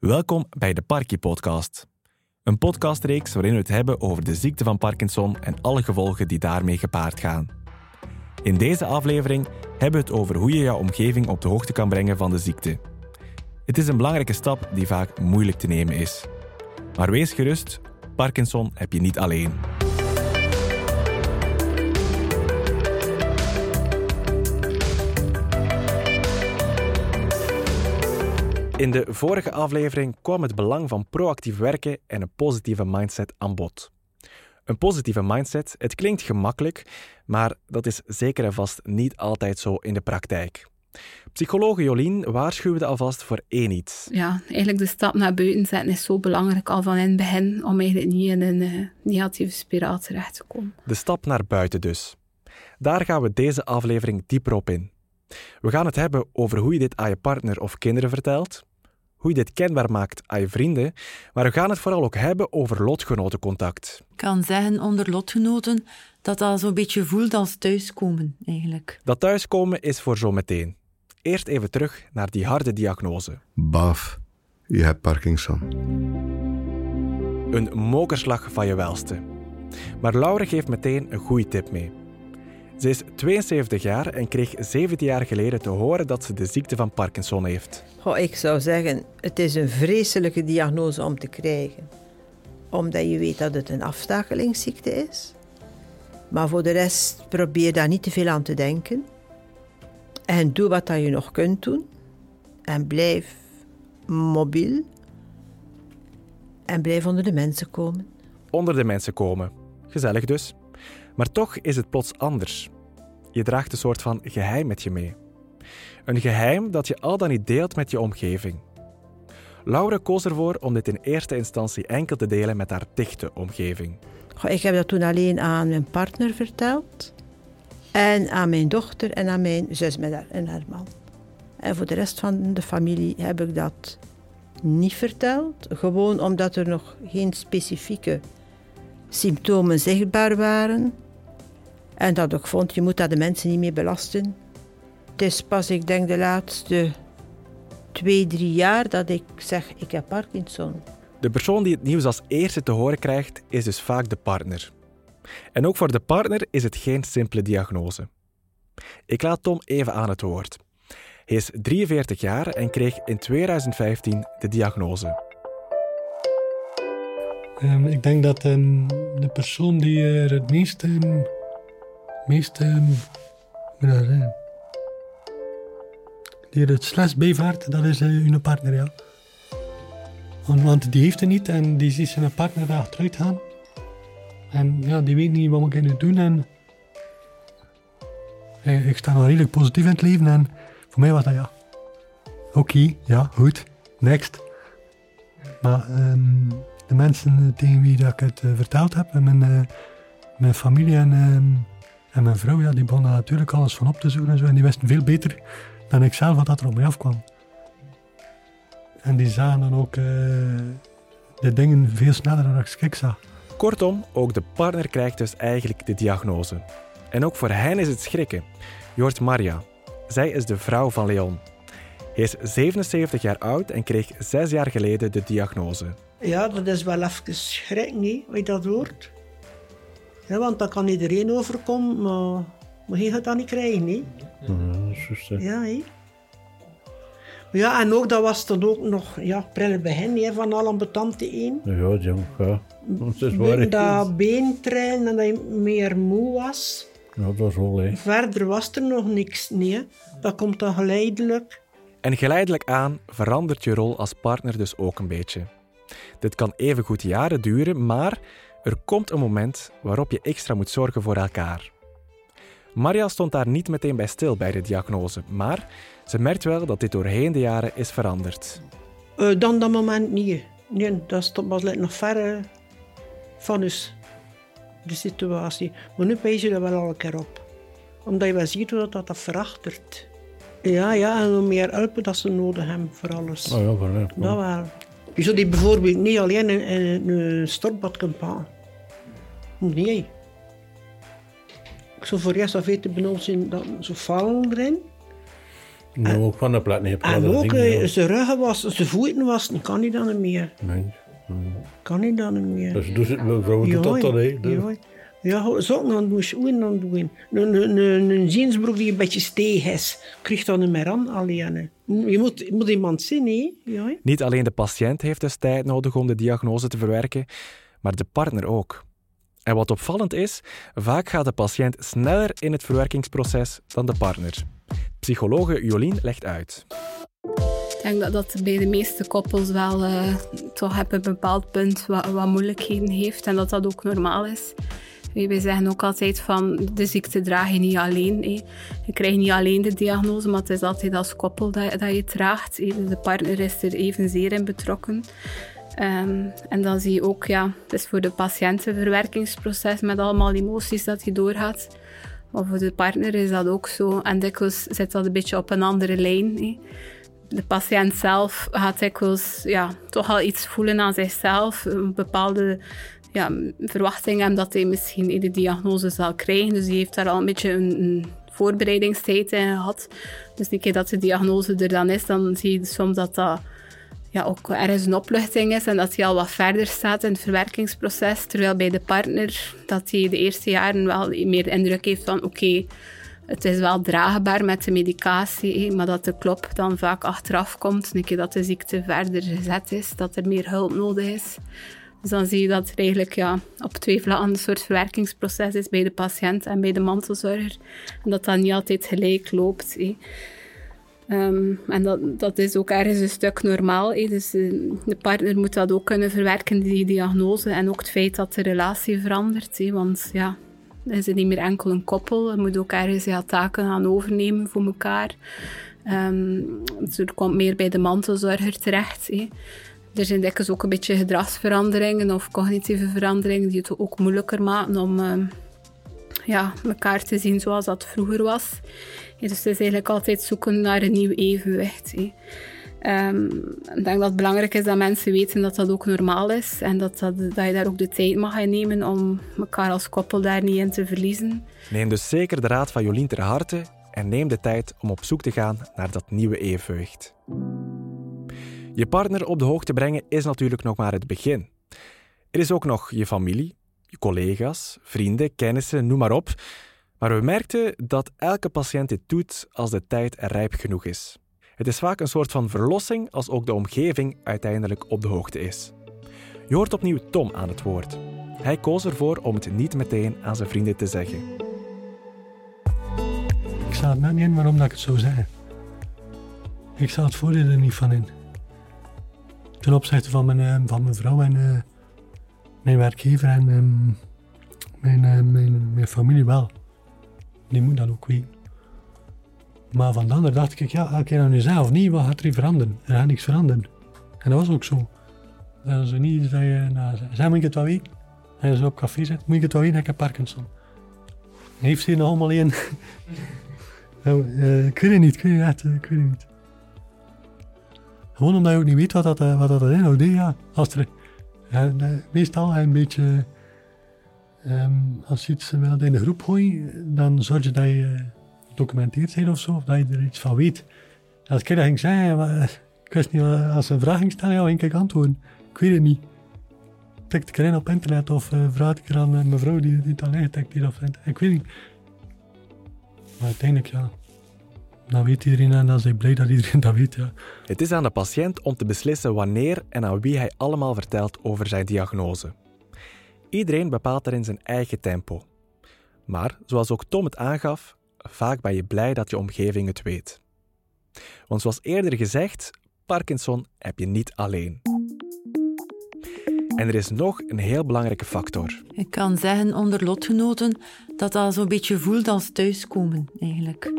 Welkom bij de Parkie Podcast. Een podcastreeks waarin we het hebben over de ziekte van Parkinson en alle gevolgen die daarmee gepaard gaan. In deze aflevering hebben we het over hoe je jouw omgeving op de hoogte kan brengen van de ziekte. Het is een belangrijke stap die vaak moeilijk te nemen is. Maar wees gerust, Parkinson heb je niet alleen. In de vorige aflevering kwam het belang van proactief werken en een positieve mindset aan bod. Een positieve mindset, het klinkt gemakkelijk, maar dat is zeker en vast niet altijd zo in de praktijk. Psychologe Jolien waarschuwde alvast voor één iets. Ja, eigenlijk de stap naar buiten zetten is zo belangrijk al van in het begin om eigenlijk niet in een uh, negatieve spiraal terecht te komen. De stap naar buiten dus. Daar gaan we deze aflevering dieper op in. We gaan het hebben over hoe je dit aan je partner of kinderen vertelt, hoe je dit kenbaar maakt aan je vrienden, maar we gaan het vooral ook hebben over lotgenotencontact. Ik kan zeggen onder lotgenoten dat dat zo'n beetje voelt als thuiskomen eigenlijk. Dat thuiskomen is voor zometeen. Eerst even terug naar die harde diagnose. Baf, je hebt Parkinson. Een mokerslag van je welste. Maar Laure geeft meteen een goede tip mee. Ze is 72 jaar en kreeg 17 jaar geleden te horen dat ze de ziekte van Parkinson heeft. Ik zou zeggen, het is een vreselijke diagnose om te krijgen. Omdat je weet dat het een afstakelingsziekte is. Maar voor de rest probeer daar niet te veel aan te denken. En doe wat dat je nog kunt doen. En blijf mobiel. En blijf onder de mensen komen. Onder de mensen komen. Gezellig dus. Maar toch is het plots anders. Je draagt een soort van geheim met je mee. Een geheim dat je al dan niet deelt met je omgeving. Laura koos ervoor om dit in eerste instantie enkel te delen met haar dichte omgeving. Ik heb dat toen alleen aan mijn partner verteld. En aan mijn dochter en aan mijn zus met haar, en haar man. En voor de rest van de familie heb ik dat niet verteld. Gewoon omdat er nog geen specifieke symptomen zichtbaar waren. En dat ik vond, je moet dat de mensen niet meer belasten. Het is pas, ik denk, de laatste twee, drie jaar dat ik zeg, ik heb Parkinson. De persoon die het nieuws als eerste te horen krijgt, is dus vaak de partner. En ook voor de partner is het geen simpele diagnose. Ik laat Tom even aan het woord. Hij is 43 jaar en kreeg in 2015 de diagnose. Um, ik denk dat um, de persoon die er het meest, um, meest uh, die er het slechtst bij dat is uh, uw partner, ja. Want, want, die heeft het niet en die ziet zijn partner daar achteruit gaan. En ja, die weet niet wat we kunnen doen. En uh, ik sta nog redelijk positief in het leven en voor mij was dat ja. Oké, ja, goed, next. Maar de mensen tegen wie dat ik het uh, verteld heb, en mijn, uh, mijn familie en, uh, en mijn vrouw, ja, die begonnen natuurlijk alles van op te zoeken en zo. En die wisten veel beter dan ik zelf wat er op mij afkwam. En die zagen dan ook de dingen veel sneller dan ik ik zag. Kortom, ook de partner krijgt dus eigenlijk de diagnose. En ook voor hen is het schrikken. Je hoort Maria. Zij is de vrouw van Leon. Hij is 77 jaar oud en kreeg zes jaar geleden de diagnose. Ja, dat is wel even schrik, niet, als je dat hoort. Ja, want dat kan iedereen overkomen, maar, maar je gaat dat niet krijgen. Niet? Ja, ja, he. ja, en ook dat was dan ook nog ja, prille begin he, van alle ambetante één. Ja, jong, ja. Dat is waar. Dat beentrein en dat je meer moe was. Ja, dat was wel, hè. Verder was er nog niks, nee. Dat komt dan geleidelijk. En geleidelijk aan verandert je rol als partner dus ook een beetje. Dit kan evengoed jaren duren, maar er komt een moment waarop je extra moet zorgen voor elkaar. Maria stond daar niet meteen bij stil bij de diagnose, maar ze merkt wel dat dit doorheen de jaren is veranderd. Uh, dan dat moment niet. Nee, dat was nog ver van ons, de situatie. Maar nu wijs je er wel al een keer op. Omdat je wel ziet hoe dat, dat verachtert. Ja, ja, en hoe meer hulp dat ze nodig hebben voor alles. Oh ja, wel, Dat wel. Je zou die bijvoorbeeld niet alleen in, een stortbad kunnen pakken. Nee. Ik zou voor eerst af weten ons in dat zo vallen erin. Nou, ook van de plaat niet. En ook uh, zijn ruggen wassen, zijn voeten wassen, kan hij dan niet meer. Nee. Kan hij dan niet meer. Dus doe het, mevrouw doet dat dan, hè? Ja, ja, zo, dan moest je ook dan doen. Een, een, een, een jeansbroek die een beetje steeg is, krijgt dan niet meer aan alleen. Je moet, je moet iemand zien, hè? Ja. Niet alleen de patiënt heeft dus tijd nodig om de diagnose te verwerken, maar de partner ook. En wat opvallend is, vaak gaat de patiënt sneller in het verwerkingsproces dan de partner. Psychologe Jolien legt uit. Ik denk dat dat bij de meeste koppels wel uh, toch op een bepaald punt wat, wat, moeilijkheden heeft en dat dat ook normaal is. Wij zeggen ook altijd van de ziekte draag je niet alleen. Je krijgt niet alleen de diagnose, maar het is altijd als koppel dat, je draagt. De partner is er evenzeer in betrokken. Um, en dan zie je ook, ja, het is voor de patiënt een verwerkingsproces met allemaal emoties dat je doorgaat. Maar voor de partner is dat ook zo. En dikwijls zit dat een beetje op een andere lijn. De patiënt zelf gaat dikwijls ja, toch al iets voelen aan zichzelf. Een bepaalde ja, verwachtingen dat hij misschien de diagnose zal krijgen. Dus die heeft daar al een beetje een, voorbereidingstijd in gehad. Dus een keer dat de diagnose er dan is, dan zie je soms dat dat ja, ook ergens een opluchting is en dat hij al wat verder staat in het verwerkingsproces. Terwijl bij de partner dat hij de eerste jaren wel meer indruk heeft van oké, het is wel draagbaar met de medicatie, maar dat de klop dan vaak achteraf komt, een keer dat de ziekte verder gezet is, dat er meer hulp nodig is. Dus dan zie je dat er eigenlijk ja, op twee vlakken een soort verwerkingsproces is bij de patiënt en bij de mantelzorger. En dat dat niet altijd gelijk loopt. Um, en dat, dat is ook ergens een stuk normaal. Dus uh, de partner moet dat ook kunnen verwerken, die diagnose. En ook het feit dat de relatie verandert. Want ja, dan is het niet meer enkel een koppel. Je moet ook ergens ja, taken gaan overnemen voor elkaar. Um, dus er komt meer bij de mantelzorger terecht. Er zijn dikwijls ook een beetje gedragsveranderingen of cognitieve veranderingen die het ook moeilijker maken om uh, ja, elkaar te zien zoals dat vroeger was. dus het is eigenlijk altijd zoeken naar een nieuw evenwicht. Um, ik denk dat het belangrijk is dat mensen weten dat dat ook normaal is en dat, dat, dat je daar ook de tijd mag in nemen om elkaar als koppel daar niet in te verliezen. Neem dus zeker de raad van Jolien ter harte en neem de tijd om op zoek te gaan naar dat nieuwe evenwicht. Je partner op de hoogte brengen is natuurlijk nog maar het begin. Er is ook nog je familie, je collega's, vrienden, kennissen, noem maar op. Maar we merkten dat elke patiënt dit doet als de tijd rijp genoeg is. Het is vaak een soort van verlossing als ook de omgeving uiteindelijk op de hoogte is. Je hoort opnieuw Tom aan het woord. Hij koos ervoor om het niet meteen aan zijn vrienden te zeggen. Ik sta het net niet in waarom dat ik het zo zeg. Ik sta het voordeel er niet van in ten opzichte van mijn, eh, van mijn vrouw en uh, mijn werkgever en um, mijn, uh, mijn, mijn familie wel. Die moet dat ook weten. Maar van de dacht ik, ja, elke keer aan jezelf niet, wat gaat er veranderen? Er gaat niks veranderen. En dat was ook zo. Dat is niet dat je, nou, moet ik het wel weten? En zo op café zit, moet ik het wel weten, ik heb Parkinson. Heeft ze nog allemaal een? nou, uh, niet, ik weet het ik niet. Gewoon omdat je ook niet weet wat dat, eh, wat dat inhoudt. Ja, als er, meestal een beetje, um, als je iets wilt in de groep gooit, dan zorg je dat je gedocumenteerd bent of zo, of dat je er iets van weet. Als ik dat ging zeggen, ik wist niet, als ze een vraag ging stellen, ja, ik antwoorden. Ik weet het niet. Tik ik erin op internet of uh, vraag ik er aan uh, mevrouw die, die het al ingetikt heeft. Of, ik weet niet. Maar uiteindelijk, ja dan weet iedereen en dan is hij blij dat iedereen dat weet. Ja. Het is aan de patiënt om te beslissen wanneer en aan wie hij allemaal vertelt over zijn diagnose. Iedereen bepaalt daarin zijn eigen tempo. Maar, zoals ook Tom het aangaf, vaak ben je blij dat je omgeving het weet. Want zoals eerder gezegd, Parkinson heb je niet alleen. En er is nog een heel belangrijke factor. Ik kan zeggen onder lotgenoten dat dat zo'n beetje voelt als thuiskomen, eigenlijk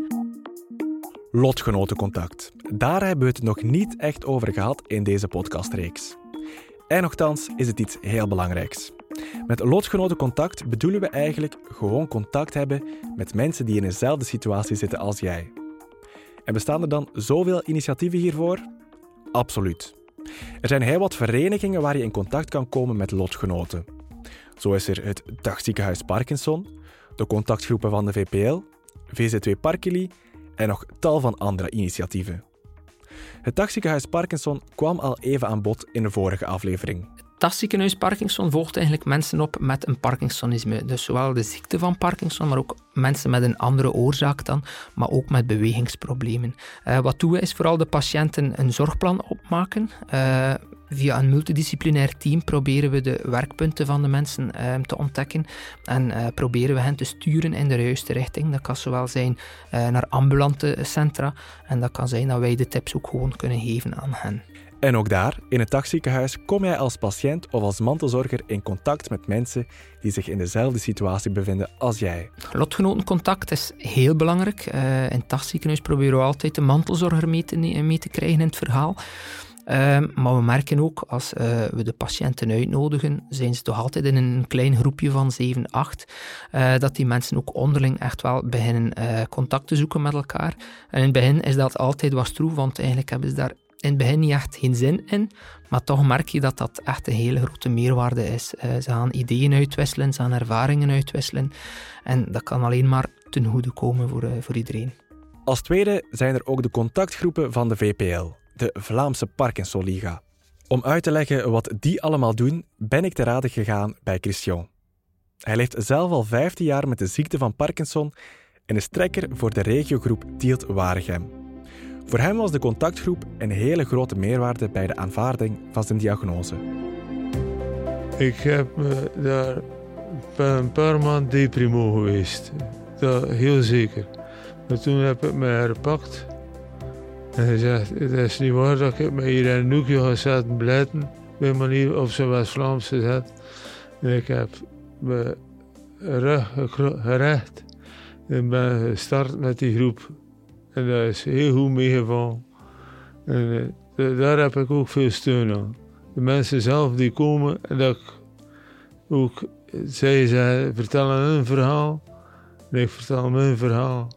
lotgenotencontact. Daar hebben we het nog niet echt over gehad in deze podcastreeks. En nogthans is het iets heel belangrijks. Met lotgenotencontact bedoelen we eigenlijk gewoon contact hebben met mensen die in dezelfde situatie zitten als jij. En bestaan er dan zoveel initiatieven hiervoor? Absoluut. Er zijn heel wat verenigingen waar je in contact kan komen met lotgenoten. Zo is er het Dagziekenhuis Parkinson, de contactgroepen van de VPL, VZ2 Parkely en nog tal van andere initiatieven. Het dagziekenhuis Parkinson kwam al even aan bod in de vorige aflevering. Dat ziekenhuis Parkinson volgt eigenlijk mensen op met een Parkinsonisme. Dus zowel de ziekte van Parkinson, maar ook mensen met een andere oorzaak dan, maar ook met bewegingsproblemen. Uh, wat doen we is vooral de patiënten een zorgplan opmaken. Uh, Via een multidisciplinair team proberen we de werkpunten van de mensen uh, te ontdekken en uh, proberen we hen te sturen in de juiste richting. Dat kan zowel zijn uh, naar ambulante centra en dat kan zijn dat wij de tips ook gewoon kunnen geven aan hen. En ook daar, in het dagziekenhuis, kom jij als patiënt of als mantelzorger in contact met mensen die zich in dezelfde situatie bevinden als jij. Lotgenotencontact is heel belangrijk. Uh, in het dagziekenhuis proberen we altijd de mantelzorger mee te, mee te krijgen in het verhaal. Um, maar we merken ook, als uh, we de patiënten uitnodigen, zijn ze toch altijd in een klein groepje van 7, 8, uh, dat die mensen ook onderling echt wel beginnen uh, contact te zoeken met elkaar. En in het begin is dat altijd wat stroef, want eigenlijk hebben ze daar in het begin niet echt geen zin in, maar toch merk je dat dat echt een hele grote meerwaarde is. Ze gaan ideeën uitwisselen, ze gaan ervaringen uitwisselen en dat kan alleen maar ten goede komen voor, voor iedereen. Als tweede zijn er ook de contactgroepen van de VPL, de Vlaamse Parkinson-liga. Om uit te leggen wat die allemaal doen, ben ik te raden gegaan bij Christian. Hij leeft zelf al 15 jaar met de ziekte van Parkinson en is trekker voor de regiogroep Tielt-Waregem. Voor hem was de contactgroep een hele grote meerwaarde bij de aanvaarding van zijn diagnose. Ik heb me daar een paar maanden deprimo geweest. Dat heel zeker. Maar toen heb ik me herpakt en hij zegt, het is niet waar dat ik me hier een hoekje ga zetten blijten. Bij manier op zijn West-Vlaams gezet. En ik heb me rug gerecht. En ben gestart met die groep. En dat is heel goed meegevallen. En uh, daar heb ik ook veel steun aan. De mensen zelf die komen en dat ook, zij, zij vertellen hun verhaal. En ik vertel mijn verhaal.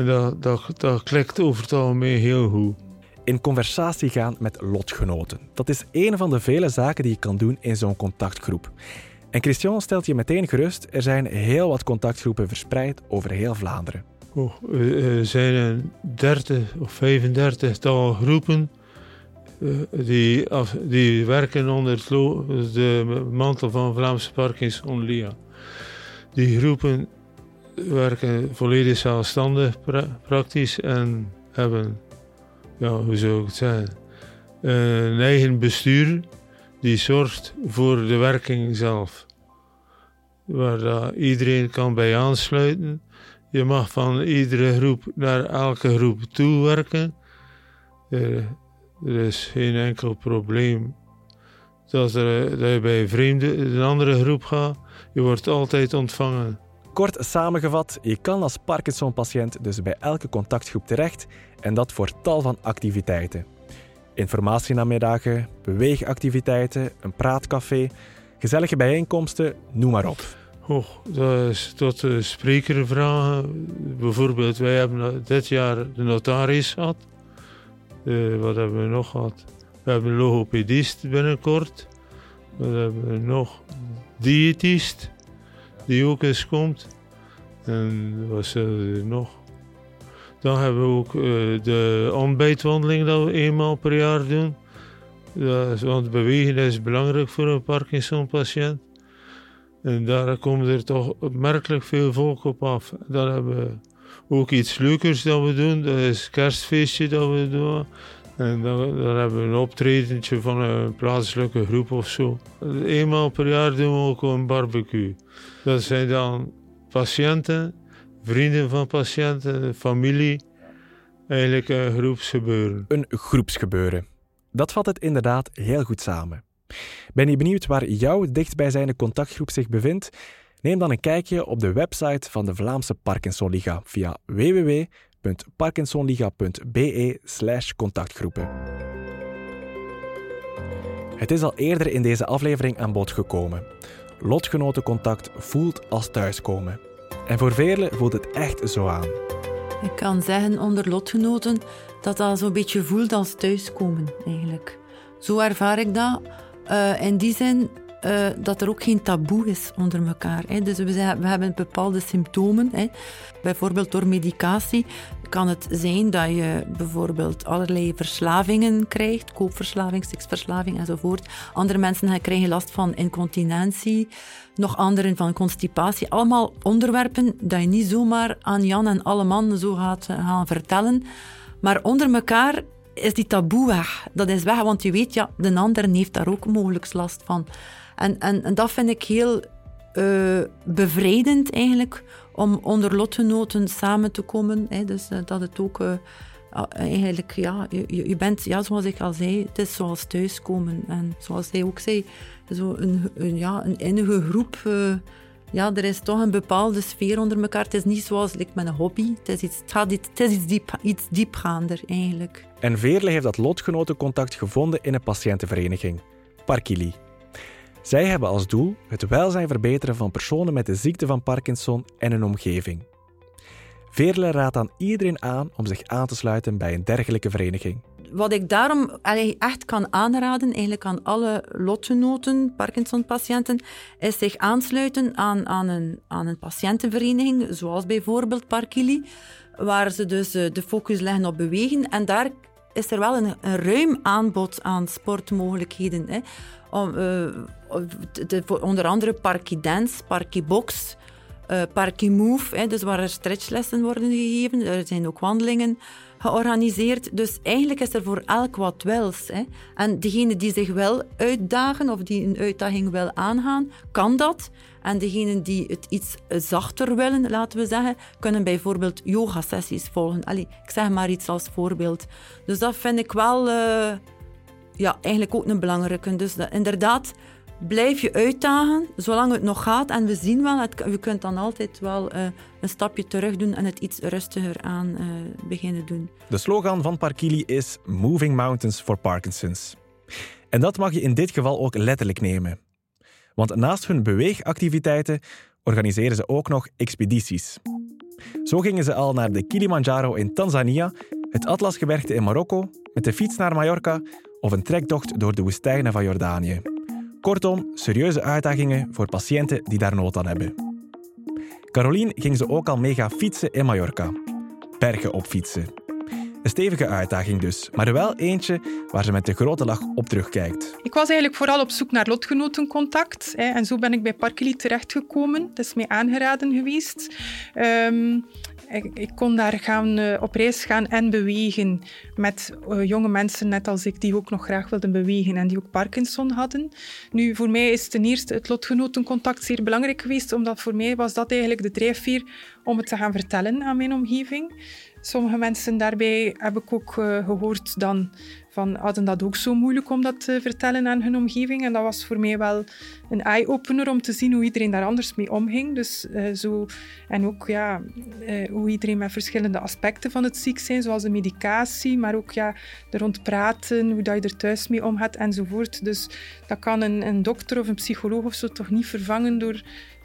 En dat, dat, dat klikt over het algemeen heel goed. In conversatie gaan met lotgenoten. Dat is een van de vele zaken die je kan doen in zo'n contactgroep. En Christian stelt je meteen gerust, er zijn heel wat contactgroepen verspreid over heel Vlaanderen. Oh, er zijn een 30 of 35 tal groepen die, die werken onder de mantel van Vlaamse Parkinson Lia. Die groepen werken volledig zelfstandig pra praktisch en hebben, ja, hoe zou ik het zeggen, een eigen bestuur die zorgt voor de werking zelf. Waar iedereen kan bij aansluiten. Je mag van iedere groep naar elke groep toe werken. Er, er is geen enkel probleem dat, er, dat je bij vreemden een andere groep gaat. Je wordt altijd ontvangen. Kort samengevat, je kan als Parkinson-patiënt dus bij elke contactgroep terecht en dat voor tal van activiteiten. Informatienamiddagen, beweegactiviteiten, een praatcafé, gezellige bijeenkomsten, noem maar op. Oh, dat is tot de spreker vragen. Bijvoorbeeld, wij hebben dit jaar de notaris gehad. Uh, wat hebben we nog gehad? We hebben een logopedist binnenkort. Wat hebben we nog? Diëtist die ook eens komt. En wat er nog? Dan hebben we ook uh, de ontbijtwandeling dat we eenmaal per jaar doen. Want bewegen is belangrijk voor een Parkinson-patiënt. En daar komt er toch opmerkelijk veel volk op af. Dan hebben we ook iets leukers dat we doen. Dat is het kerstfeestje dat we doen. En dan, hebben we een optredentje van een plaatselijke groep of zo. Eenmaal per jaar doen we ook een barbecue. Dat zijn dan patiënten, vrienden van patiënten, familie. Eigenlijk een groepsgebeuren. Een groepsgebeuren. Dat vat het inderdaad heel goed samen. Ben je benieuwd waar jouw dichtbijzijnde contactgroep zich bevindt? Neem dan een kijkje op de website van de Vlaamse Parkinsonliga via www.parkinsonliga.be contactgroepen. Het is al eerder in deze aflevering aan bod gekomen. Lotgenotencontact voelt als thuiskomen. En voor velen voelt het echt zo aan. Ik kan zeggen onder lotgenoten dat dat zo'n beetje voelt als thuiskomen, eigenlijk. Zo ervaar ik dat. Uh, in die zin uh, dat er ook geen taboe is onder elkaar. Hè. Dus we, we, hebben bepaalde symptomen. Hè. Bijvoorbeeld door medicatie kan het zijn dat je bijvoorbeeld allerlei verslavingen krijgt, koopverslaving, seksverslaving enzovoort. Andere mensen krijgen last van incontinentie, nog anderen van constipatie. Allemaal onderwerpen dat je niet zomaar aan Jan en alle mannen zo gaat eh, gaan vertellen. Maar onder elkaar is die taboe weg. Dat is weg, want je weet, ja, de ander heeft daar ook mogelijk last van. En, en, en dat vind ik heel uh, bevrijdend eigenlijk, om onder lotgenoten samen te komen. Hè. Dus uh, dat het ook uh, eigenlijk, ja, je, bent, ja, zoals ik al zei, het is zoals thuiskomen. En zoals hij ook zei, zo een, een, ja, een innige groep ja, er is toch een bepaalde sfeer onder elkaar. Het is niet zoals like, met een hobby. Het is iets, het gaat, het is iets, diep, iets diepgaander eigenlijk. En Veerle heeft dat lotgenotencontact gevonden in een patiëntenvereniging, Parkili. Zij hebben als doel het welzijn verbeteren van personen met de ziekte van Parkinson en hun omgeving. Veerle raadt aan iedereen aan om zich aan te sluiten bij een dergelijke vereniging wat ik daarom echt kan aanraden, eigenlijk aan alle lotgenoten, Parkinson-patiënten, is zich aansluiten aan, aan, een, aan een patiëntenvereniging, zoals bijvoorbeeld Parkili, waar ze dus eh, de focus leggen op bewegen. En daar is er wel een, een ruim aanbod aan sportmogelijkheden. Hè. Om, uh, onder andere Parky Dance, Parky Box, uh, Parky Move, hè, dus waar er stretchlessen worden gegeven. Er zijn ook wandelingen georganiseerd. Dus eigenlijk is er voor elk wat wils. Hè. En degene die zich wel uitdagen of die een uitdaging wil aangaan, kan dat. En degenen die het iets zachter willen, laten we zeggen, kunnen bijvoorbeeld yoga-sessies volgen. Allee, ik zeg maar iets als voorbeeld. Dus dat vind ik wel uh, ja, eigenlijk ook een belangrijke. Dus inderdaad, blijf je uitdagen, zolang het nog gaat. En we zien wel, het, je kunt dan altijd wel uh, een stapje terug doen en het iets rustiger aan uh, beginnen doen. De slogan van Parkili is Moving Mountains for Parkinson's. En dat mag je in dit geval ook letterlijk nemen. Want naast hun beweegactiviteiten organiseren ze ook nog expedities. Zo gingen ze al naar de Kilimanjaro in Tanzania, het Atlasgebergte in Marokko, met de fiets naar Mallorca of een trektocht door de woestijnen van Jordanië. Kortom, serieuze uitdagingen voor patiënten die daar nood aan hebben. Caroline ging ze ook al mee fietsen in Mallorca. Bergen op fietsen. Een stevige uitdaging dus, maar wel eentje waar ze met de grote lach op terugkijkt. Ik was eigenlijk vooral op zoek naar lotgenotencontact. Hè, en zo ben ik bij Parkeli terechtgekomen. Dat is mij aangeraden geweest. Um, ik, kon daar gaan, uh, op reis gaan en bewegen met uh, jonge mensen, net als ik, die ook nog graag wilden bewegen en die ook Parkinson hadden. Nu, voor mij is ten eerste het lotgenotencontact zeer belangrijk geweest, omdat voor mij was dat eigenlijk de drijfveer om het te gaan vertellen aan mijn omgeving. Sommige mensen daarbij heb ik ook uh, gehoord dan van, hadden dat ook zo moeilijk om dat te vertellen aan hun omgeving. En dat was voor mij wel een eye-opener om te zien hoe iedereen daar anders mee omging. Dus, uh, zo, en ook ja, uh, hoe iedereen met verschillende aspecten van het ziek zijn, zoals de medicatie, maar ook ja, er rond praten, hoe dat je er thuis mee omgaat enzovoort. Dus dat kan een, een dokter of een psycholoog of zo toch niet vervangen door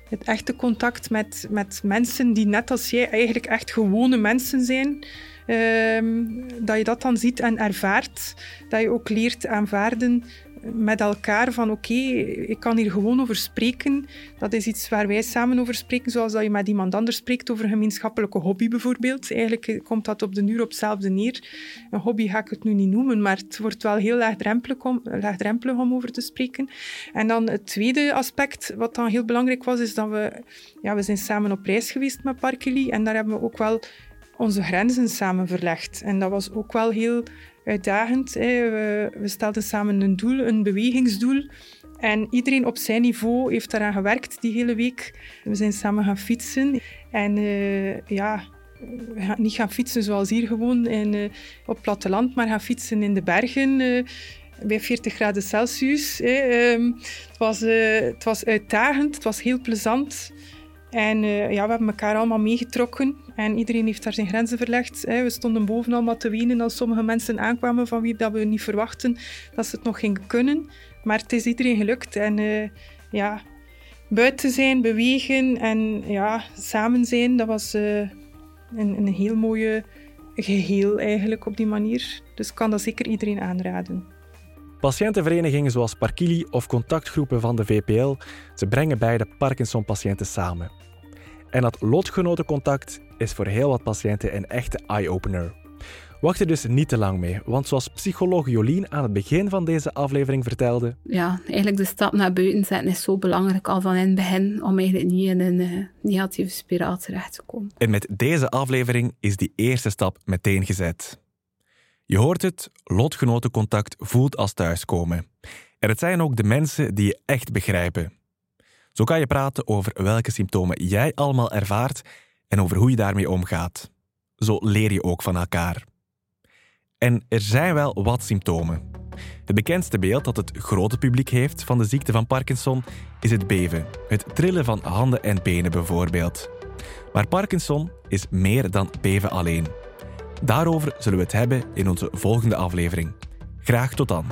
het echte contact met, met mensen die net als jij eigenlijk echt gewone mensen zijn. Ehm, dat je dat dan ziet en ervaart. Dat je ook leert aanvaarden met elkaar van oké, ik kan hier gewoon over spreken. Dat is iets waar wij samen over spreken, zoals dat je met iemand anders spreekt over een gemeenschappelijke hobby bijvoorbeeld. Eigenlijk komt dat op de uur op hetzelfde neer. Een hobby ga ik het nu niet noemen, maar het wordt wel heel laagdrempelig om, laagdrempelig om over te spreken. En dan het tweede aspect, wat dan heel belangrijk was, is dat we, ja, we zijn samen op reis geweest met Parkeli en daar hebben we ook wel onze grenzen samen verlegd. En dat was ook wel heel uitdagend. We, stelden samen een doel, een bewegingsdoel. En iedereen op zijn niveau heeft daaraan gewerkt die hele week. We zijn samen gaan fietsen. En uh, ja, niet gaan fietsen zoals hier gewoon in, uh, op platteland, maar gaan fietsen in de bergen. Uh, bij 40 graden Celsius. Um, het, was, het was uitdagend, het was heel plezant. En ja, we hebben elkaar allemaal meegetrokken. En iedereen heeft daar zijn grenzen verlegd. We stonden boven allemaal te wenen als sommige mensen aankwamen van wie dat we niet verwachten dat ze het nog gingen kunnen. Maar het is iedereen gelukt. En uh, ja, buiten zijn, bewegen en ja, samen zijn, dat was uh, een, een heel mooie geheel eigenlijk op die manier. Dus ik kan dat zeker iedereen aanraden. Patiëntenverenigingen zoals Parkili of contactgroepen van de VPL, ze brengen beide Parkinson-patiënten samen. En dat lotgenotencontact is voor heel wat patiënten een echte eye-opener. Wacht er dus niet te lang mee, want zoals psycholoog Jolien aan het begin van deze aflevering vertelde... Ja, eigenlijk de stap naar buiten zetten is zo belangrijk al van in het begin om eigenlijk niet in een uh, negatieve spiraal terecht te komen. En met deze aflevering is die eerste stap meteen gezet. Je hoort het, lotgenotencontact voelt als thuiskomen. En het zijn ook de mensen die je echt begrijpen. Zo kan je praten over welke symptomen jij allemaal ervaart en over hoe je daarmee omgaat. Zo leer je ook van elkaar. En er zijn wel wat symptomen. Het bekendste beeld dat het grote publiek heeft van de ziekte van Parkinson is het beven, het trillen van handen en benen bijvoorbeeld. Maar Parkinson is meer dan beven alleen. Daarover zullen we het hebben in onze volgende aflevering. Graag tot dan.